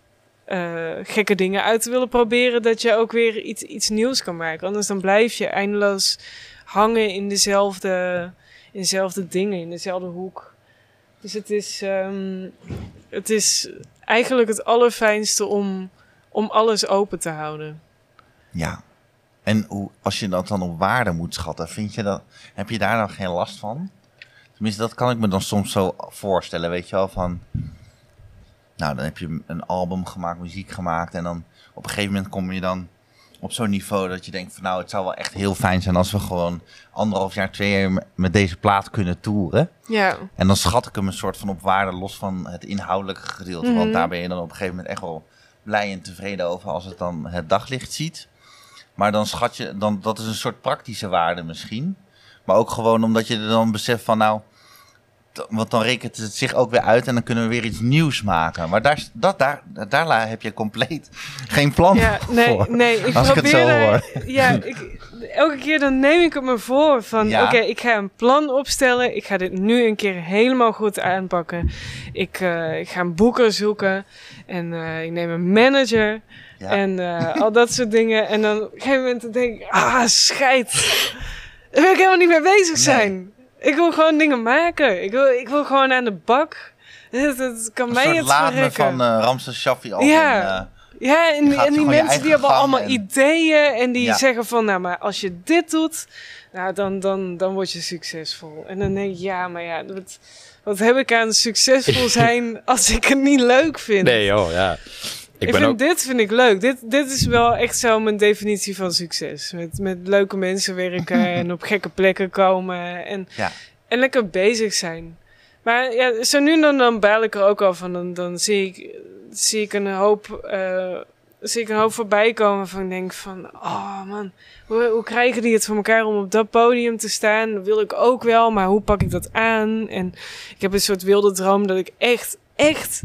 Speaker 2: eh, gekke dingen uit willen proberen, dat je ook weer iets, iets nieuws kan maken. Anders dan blijf je eindeloos hangen in dezelfde, in dezelfde dingen, in dezelfde hoek. Dus het is, ehm, het is eigenlijk het allerfijnste om, om alles open te houden.
Speaker 4: Ja. En hoe, als je dat dan op waarde moet schatten, vind je dat, heb je daar dan geen last van? Tenminste, dat kan ik me dan soms zo voorstellen, weet je wel, van... Nou, dan heb je een album gemaakt, muziek gemaakt en dan op een gegeven moment kom je dan op zo'n niveau dat je denkt van nou, het zou wel echt heel fijn zijn als we gewoon anderhalf jaar, twee jaar met- deze plaat kunnen toeren.
Speaker 2: Ja,
Speaker 4: En dan schat ik hem een soort van op waarde los van het inhoudelijke gedeelte.
Speaker 2: Mhm.
Speaker 4: Want daar ben je dan op een gegeven moment echt wel blij en tevreden over als het dan het daglicht ziet. Maar dan schat je, dan, dat is een soort praktische waarde misschien. Maar ook gewoon omdat je er dan beseft van nou, want dan rekent het zich ook weer uit en dan kunnen we weer iets nieuws maken. Maar daar, dat, daar, daar heb je compleet geen plan
Speaker 2: Ja, nee,
Speaker 4: voor.
Speaker 2: nee. Ik
Speaker 4: Als ik het
Speaker 2: probeer
Speaker 4: zo hoor.
Speaker 2: Ja, ik, elke keer dan neem ik het me voor van...
Speaker 4: Ja.
Speaker 2: Oké, ik ga een plan opstellen. Ik ga dit nu een keer helemaal goed aanpakken. Ik, eh, ik ga een boeker zoeken. En eh, ik neem een manager.
Speaker 4: Ja.
Speaker 2: En eh, al dat soort dingen. En dan op een gegeven moment denk ik... Ah, scheid. Daar wil ik helemaal niet mee bezig zijn. Ik wil gewoon dingen maken. Ik wil, ik wil gewoon aan de bak. (laughs) Het, het kan
Speaker 4: Een
Speaker 2: mij
Speaker 4: soort
Speaker 2: het verrekken.
Speaker 4: van eh Ramses Shaffi al.
Speaker 2: Ja.
Speaker 4: in, eh,
Speaker 2: Ja, en, die- en mensen die hebben allemaal
Speaker 4: en-
Speaker 2: ideeën en die
Speaker 4: Ja.
Speaker 2: zeggen van, nou maar als je dit doet, nou dan, dan, dan word je succesvol. En dan denk ik, ja, maar ja, wat, wat heb ik aan succesvol (laughs) zijn als ik het niet leuk vind?
Speaker 3: Nee, joh, ja. Ik,
Speaker 2: vind
Speaker 3: ook...
Speaker 2: dit vind ik leuk. Dit, dit is wel echt zo mijn definitie van succes. Met, met leuke mensen werken (laughs) en op gekke plekken komen en,
Speaker 4: Ja.
Speaker 2: en lekker bezig zijn. Maar ja, zo nu en dan, dan baal ik er ook al van. Dan, dan zie, ik, zie ik een hoop... eh, zie ik een hoop voorbij komen van ik denk van... Oh man, hoe, hoe krijgen die het voor elkaar om op dat podium te staan? Dat wil ik ook wel, maar hoe pak ik dat aan? En ik heb een soort wilde droom dat ik echt, echt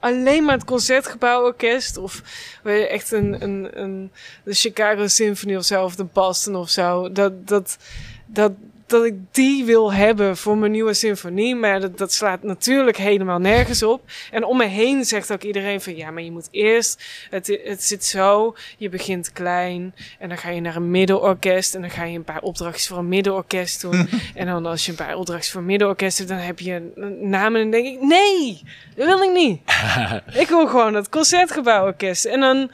Speaker 2: alleen maar het Concertgebouworkest of weet je, echt een, een, een de Chicago Symphony of zo of de Boston of zo. Dat, dat, dat, dat ik die wil hebben voor mijn nieuwe symfonie. Maar dat, dat slaat natuurlijk helemaal nergens op. En om me heen zegt ook iedereen van ja, maar je moet eerst, het, het zit zo, je begint klein en dan ga je naar een middenorkest en dan ga je een paar opdrachtjes voor een middenorkest doen. (laughs) en dan als je een paar opdrachtjes voor een middenorkest hebt, dan heb je naam en dan denk ik nee, dat wil ik niet. (laughs) ik wil gewoon het concertgebouworkest. En dan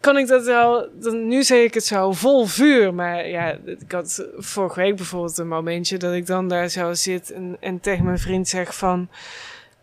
Speaker 2: kan ik dat wel, dan, nu zeg ik het zo vol vuur, maar ja, ik had vorige week bijvoorbeeld een momentje dat ik dan daar zo zit en, en tegen mijn vriend zeg van,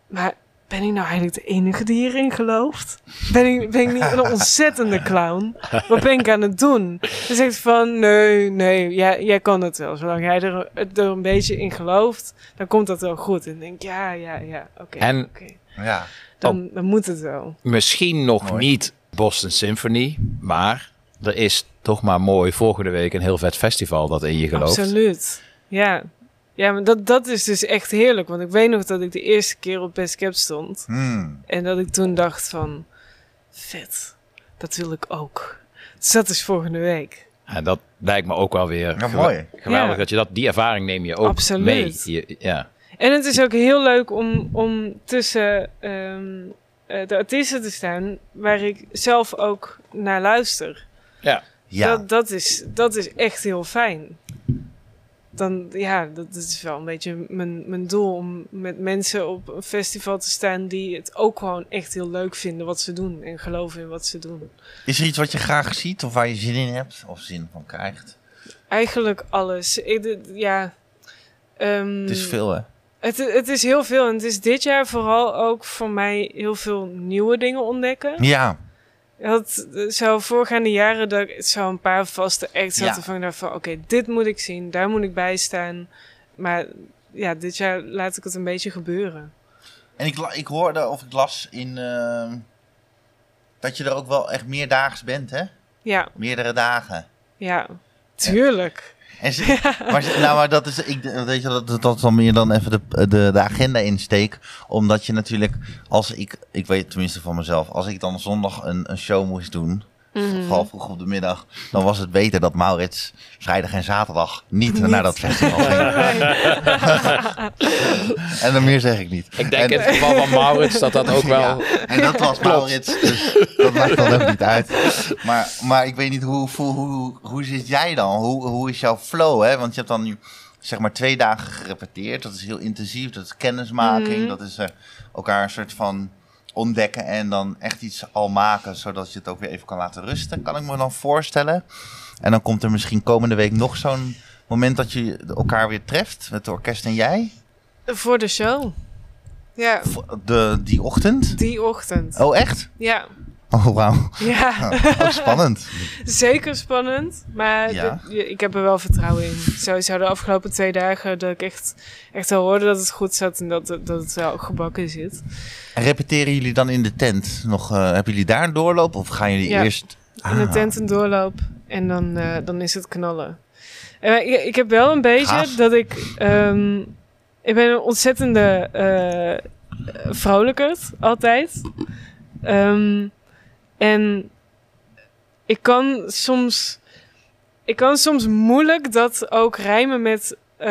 Speaker 2: maar ben ik nou eigenlijk de enige die hierin gelooft? Ben ik, ben ik niet een (laughs) ontzettende clown? Wat ben ik aan het doen? Dan zegt hij van, nee, nee, jij, jij kan het wel. Zolang jij er, er een beetje in gelooft, dan komt dat wel goed. En ik denk, ja, ja, ja, oké,
Speaker 3: En-
Speaker 2: oké.
Speaker 4: Ja.
Speaker 2: Dan, dan moet het wel.
Speaker 3: Misschien nog
Speaker 4: Mooi.
Speaker 3: niet Boston Symphony, maar er is toch maar mooi volgende week een heel vet festival dat in je gelooft.
Speaker 2: Absoluut. Ja. Ja, maar dat, dat is dus echt heerlijk. Want ik weet nog dat ik de eerste keer op Best Cap stond.
Speaker 4: Hmm.
Speaker 2: En dat ik toen dacht van... Vet. Dat wil ik ook. Dus dat is volgende week.
Speaker 3: En dat lijkt me ook wel weer
Speaker 4: Ja, mooi.
Speaker 3: geweldig
Speaker 2: Ja.
Speaker 3: dat je dat, die ervaring neem je ook
Speaker 2: Absoluut.
Speaker 3: mee. Je- ja.
Speaker 2: En het is ook heel leuk om, om tussen ehm, eh, de artiesten te staan... waar ik zelf ook naar luister.
Speaker 3: ja.
Speaker 4: Ja.
Speaker 2: Dat, dat, is, dat is echt heel fijn. Dan, ja, dat is wel een beetje mijn, mijn doel om met mensen op een festival te staan die het ook gewoon echt heel leuk vinden wat ze doen en geloven in wat ze doen.
Speaker 4: Is er iets wat je graag ziet of waar je zin in hebt of zin van krijgt?
Speaker 2: Eigenlijk alles. Ik, ja, ehm,
Speaker 4: Het is veel, hè?
Speaker 2: Het, het is heel veel en het is dit jaar vooral ook voor mij heel veel nieuwe dingen ontdekken.
Speaker 4: Ja.
Speaker 2: Had eh, zo voorgaande jaren dat ik zo een paar vaste acts had
Speaker 4: Ja.
Speaker 2: waarvan ik dacht van oké, dit moet ik zien, daar moet ik bij staan. Maar ja, dit jaar laat ik het een beetje gebeuren.
Speaker 4: En ik, ik hoorde of ik las in... ehm, dat je er ook wel echt meerdaags bent, hè?
Speaker 2: Ja,
Speaker 4: Meerdere dagen.
Speaker 2: ja, tuurlijk.
Speaker 4: En maar, nou, maar dat is, ik, weet je, dat, dat is dan meer dan even de, de, de agenda insteek. Omdat je natuurlijk, als ik, ik weet tenminste van mezelf, als ik dan zondag een, een show moest doen,
Speaker 2: Mhm.
Speaker 4: vooral vroeg op de middag, dan was het beter dat Maurits vrijdag en zaterdag niet,
Speaker 2: Niet.
Speaker 4: naar dat festival ging. (laughs) (laughs) en dan meer zeg ik niet.
Speaker 3: Ik denk
Speaker 4: en,
Speaker 3: in het geval van Maurits dat dat ook wel...
Speaker 4: Ja, en dat was Maurits, dus dat maakt dan ook niet uit. Maar, maar ik weet niet, hoe, hoe, hoe, hoe zit jij dan? Hoe, hoe is jouw flow? Hè? Want je hebt dan nu zeg maar twee dagen gerepeteerd. Dat is heel intensief, dat is kennismaking.
Speaker 2: Mhm.
Speaker 4: Dat is eh, elkaar een soort van ontdekken en dan echt iets al maken, zodat je het ook weer even kan laten rusten. Kan ik me dan voorstellen. En dan komt er misschien komende week nog zo'n moment dat je elkaar weer treft, met het orkest en jij.
Speaker 2: Voor de show. Ja,
Speaker 4: De, die ochtend.
Speaker 2: die ochtend.
Speaker 4: Oh, echt?
Speaker 2: Ja,
Speaker 4: Oh, wauw.
Speaker 2: ja.
Speaker 4: Oh, spannend. (laughs)
Speaker 2: zeker spannend. Maar
Speaker 4: Ja.
Speaker 2: ik heb er wel vertrouwen in. Sowieso de afgelopen twee dagen dat ik echt, echt al hoorde dat het goed zat en dat, het- dat het wel gebakken zit.
Speaker 4: En repeteren jullie dan in de tent? Nog, eh, hebben jullie daar een doorloop of gaan jullie
Speaker 2: Ja.
Speaker 4: eerst...
Speaker 2: in de
Speaker 4: Ah.
Speaker 2: tent een doorloop en dan, eh, dan is het knallen. En ik, ik heb wel een beetje
Speaker 4: Gaaf.
Speaker 2: dat ik... ehm, ik ben een ontzettende vrolijkerd, altijd. Ehm, en ik kan soms... Ik kan soms moeilijk dat ook rijmen met uh,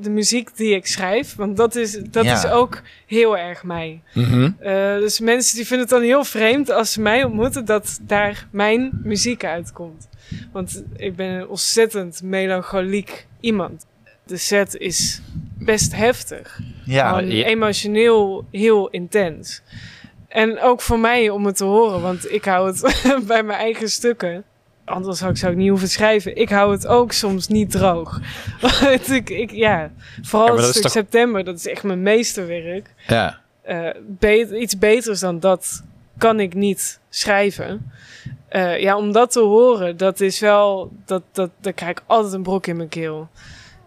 Speaker 2: de muziek die ik schrijf. Want dat is, dat
Speaker 4: Ja.
Speaker 2: is ook heel erg mij.
Speaker 3: Mhm.
Speaker 2: Uh, dus mensen die vinden het dan heel vreemd als ze mij ontmoeten dat daar mijn muziek uitkomt. Want ik ben een ontzettend melancholiek iemand. De set is best heftig.
Speaker 4: Ja,
Speaker 3: je-
Speaker 2: emotioneel heel intens. En ook voor mij om het te horen, want ik hou het (laughs) bij mijn eigen stukken. Anders zou ik, zou ik niet hoeven schrijven. Ik hou het ook soms niet droog. (laughs) Want ik, ik, ja, vooral
Speaker 3: Ja, maar
Speaker 2: het
Speaker 3: dat is
Speaker 2: stuk
Speaker 3: toch-
Speaker 2: september, dat is echt mijn meesterwerk.
Speaker 3: Ja.
Speaker 2: Eh, iets beters dan dat kan ik niet schrijven. Eh, ja, om dat te horen, dat is wel, dat, dat, dan krijg ik altijd een brok in mijn keel.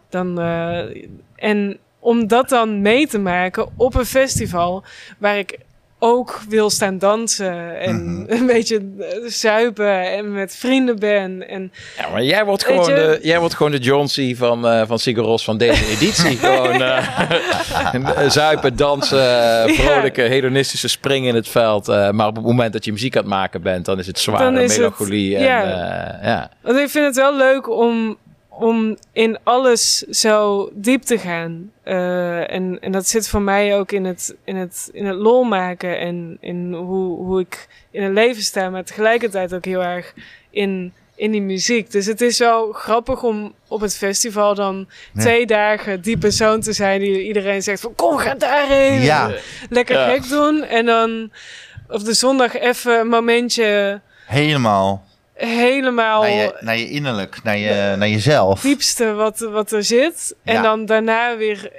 Speaker 2: Dan, eh, en om dat dan mee te maken op een festival waar ik ook wil staan dansen en
Speaker 4: Mhm. (laughs)
Speaker 2: een beetje eh, zuipen en met vrienden ben. En
Speaker 3: Ja, maar jij wordt gewoon,
Speaker 2: je-
Speaker 3: de, jij wordt gewoon de John C. van, eh van Sigur Ros van deze (laughs) editie. gewoon eh, (laughs) zuipen, dansen, vrolijke, hedonistische springen in het veld. eh, maar op het moment dat je muziek aan het maken bent, dan is het zware
Speaker 2: het-
Speaker 3: melancholie. en,
Speaker 2: ja.
Speaker 3: eh, ja.
Speaker 2: Want ik vind het wel leuk om, om in alles zo diep te gaan. Eh, en, en dat zit voor mij ook in het, in het, in het lol maken en in hoe, hoe ik in het leven sta, maar tegelijkertijd ook heel erg in, in die muziek. Dus het is wel grappig om op het festival dan
Speaker 4: Ja.
Speaker 2: twee dagen die persoon te zijn die iedereen zegt van kom, ga daarheen.
Speaker 4: Ja.
Speaker 2: Lekker
Speaker 3: Ja.
Speaker 2: gek doen. En dan op de zondag even een momentje
Speaker 4: helemaal
Speaker 2: helemaal
Speaker 4: naar je, naar je innerlijk, naar, je, naar jezelf.
Speaker 2: diepste wat, wat er zit. En
Speaker 4: Ja.
Speaker 2: dan daarna weer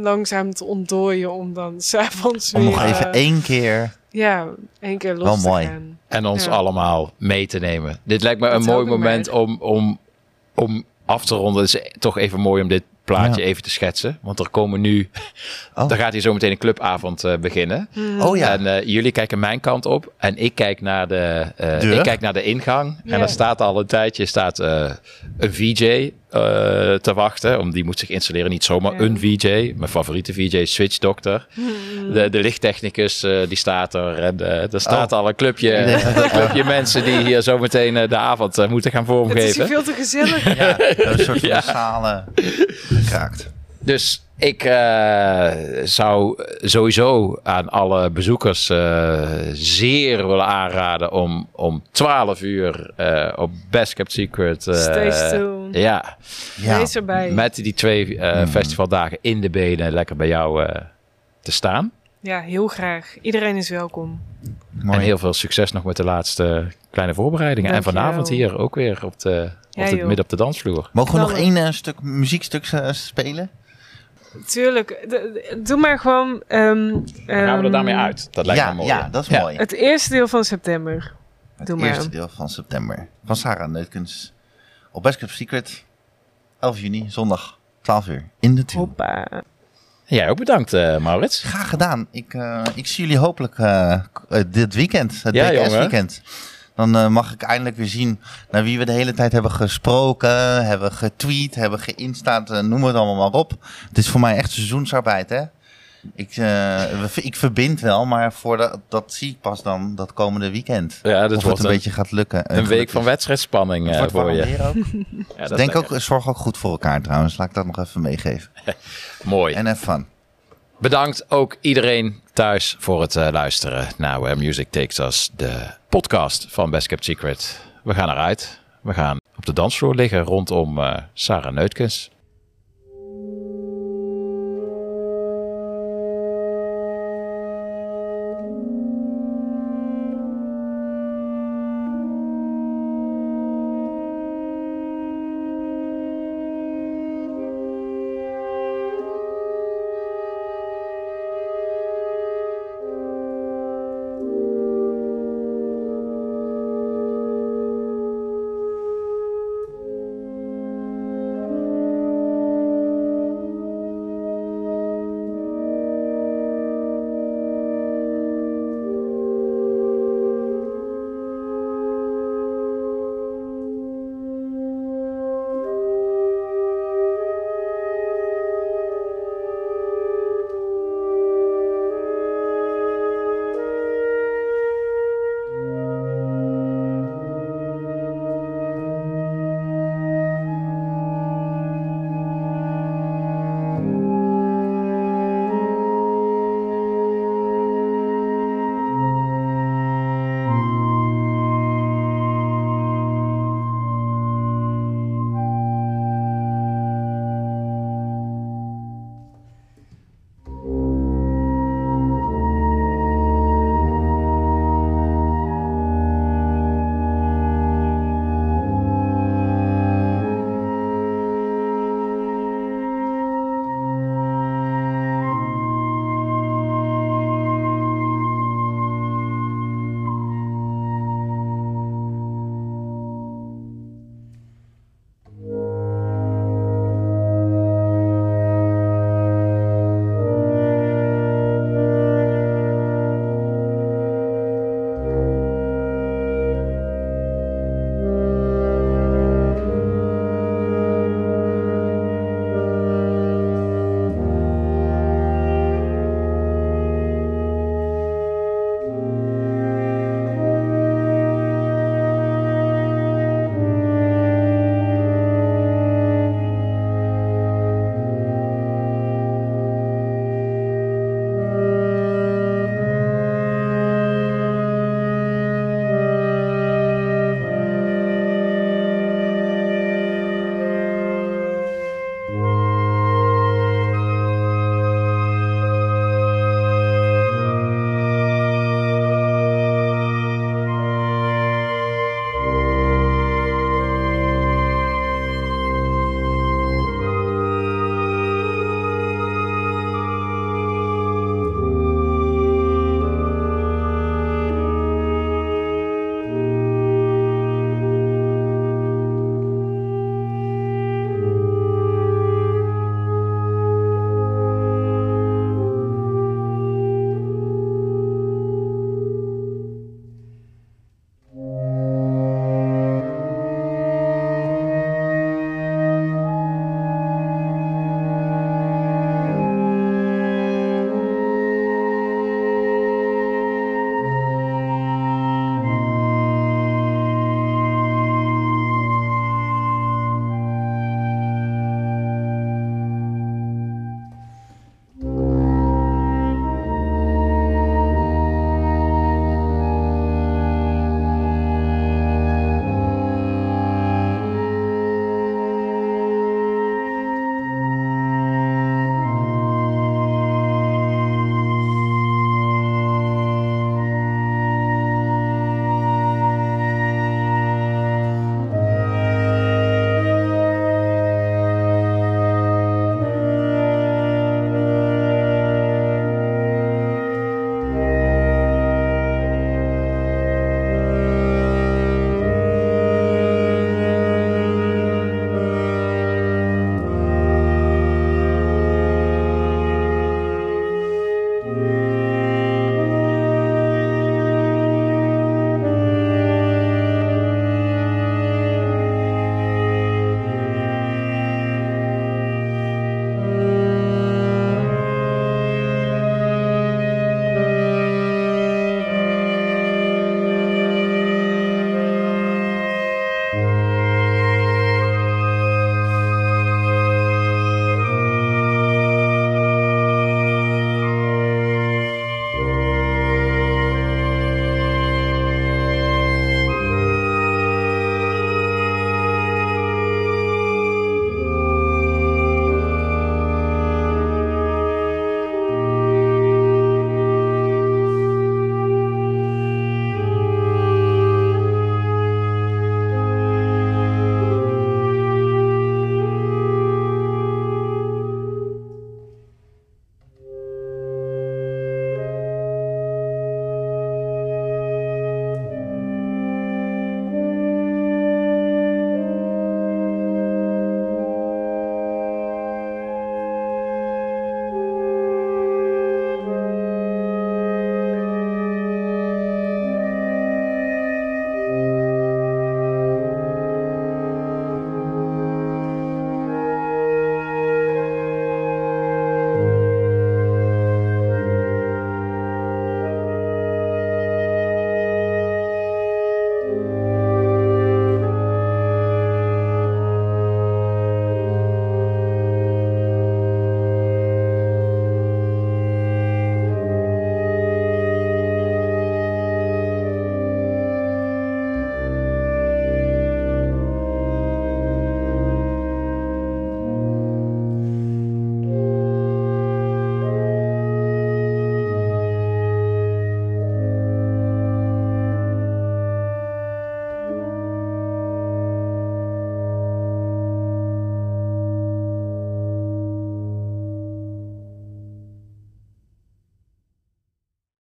Speaker 2: langzaam te ontdooien om dan (laughs) s'avonds weer...
Speaker 4: Om nog even
Speaker 2: eh,
Speaker 4: één keer.
Speaker 2: Ja, één keer los
Speaker 4: Wel
Speaker 2: te
Speaker 4: mooi.
Speaker 2: gaan.
Speaker 3: En ons
Speaker 2: Ja.
Speaker 3: allemaal mee te nemen. Dit lijkt me
Speaker 2: Dat
Speaker 3: een mooi moment om, om, om af te ronden. Het is toch even mooi om dit plaatje
Speaker 4: Ja.
Speaker 3: even te schetsen. Want er komen nu... (laughs)
Speaker 4: Oh.
Speaker 3: Er gaat hier zo meteen een clubavond eh, beginnen.
Speaker 2: Hmm.
Speaker 4: Oh ja.
Speaker 3: En eh, jullie kijken mijn kant op en ik kijk naar de, eh, ik kijk naar de ingang.
Speaker 2: Ja.
Speaker 3: En daar staat al een tijdje staat, eh, een VJ eh, te wachten. Om die moet zich installeren. Niet zomaar
Speaker 2: Ja.
Speaker 3: een VJ. Mijn favoriete VJ, Switch Doctor.
Speaker 2: Hmm.
Speaker 3: De, de lichttechnicus die staat er. En er staat
Speaker 4: Oh.
Speaker 3: al een clubje, (laughs) een clubje mensen die hier zo meteen de avond moeten gaan
Speaker 2: Het is hier
Speaker 3: vormgeven.
Speaker 2: veel te gezellig.
Speaker 4: Ja, een soort van (laughs)
Speaker 3: Ja. Dus ik eh, zou sowieso aan alle bezoekers eh, zeer willen aanraden om om 12 uur eh, op Best Kept Secret. eh,
Speaker 2: Stay tuned.
Speaker 3: Ja,
Speaker 4: Ja,
Speaker 2: Wees erbij.
Speaker 3: met die twee eh,
Speaker 4: Hmm.
Speaker 3: festivaldagen in de benen lekker bij jou eh, te staan.
Speaker 2: Ja, heel graag. Iedereen is welkom.
Speaker 4: Mooi.
Speaker 3: En heel veel succes nog met de laatste kleine voorbereidingen. En vanavond hier ook weer op de,
Speaker 2: Ja,
Speaker 3: op de, midden op de dansvloer.
Speaker 4: Mogen we nog één eh, stuk muziekstuk eh, spelen?
Speaker 2: Tuurlijk. Doe maar gewoon... ehm,
Speaker 3: Dan gaan we er
Speaker 2: ehm,
Speaker 3: daarmee uit. Dat lijkt
Speaker 4: ja,
Speaker 3: me mooi.
Speaker 4: ja, dat is
Speaker 3: Ja.
Speaker 4: mooi.
Speaker 2: Het eerste deel van september.
Speaker 4: Het
Speaker 2: doe maar.
Speaker 4: eerste deel van september. Van Sarah Neutkens. Op Best Secret. 11 juni, zondag, 12 uur. In de tube.
Speaker 2: Hoppa.
Speaker 3: Jij ook bedankt, eh, Maurits.
Speaker 4: Graag gedaan. Ik, eh, ik zie jullie hopelijk eh, dit weekend. Het
Speaker 3: Ja,
Speaker 4: weekend. Dan mag ik eindelijk weer zien naar wie we de hele tijd hebben gesproken, hebben getweet, hebben geïnstaat, noem het allemaal maar op. Het is voor mij echt seizoensarbeid, hè. Ik, eh, ik verbind wel, maar voor dat, dat zie ik pas dan dat komende weekend.
Speaker 3: Ja, dat
Speaker 4: of het een
Speaker 3: een,
Speaker 4: beetje gaat lukken.
Speaker 3: een week van wedstrijdspanning eh,
Speaker 4: wordt
Speaker 3: voor je.
Speaker 4: weer ook. (laughs)
Speaker 3: Ja, dat is
Speaker 4: Denk
Speaker 3: lekker.
Speaker 4: ook, zorg ook goed voor elkaar trouwens. Laat ik dat nog even meegeven. (laughs)
Speaker 3: Mooi.
Speaker 4: En have fun.
Speaker 3: Bedankt ook iedereen thuis voor het eh, luisteren naar Music Takes Us, de podcast van Best Kept Secret. We gaan eruit. We gaan op de dansvloer liggen rondom eh, Sarah Neutkens.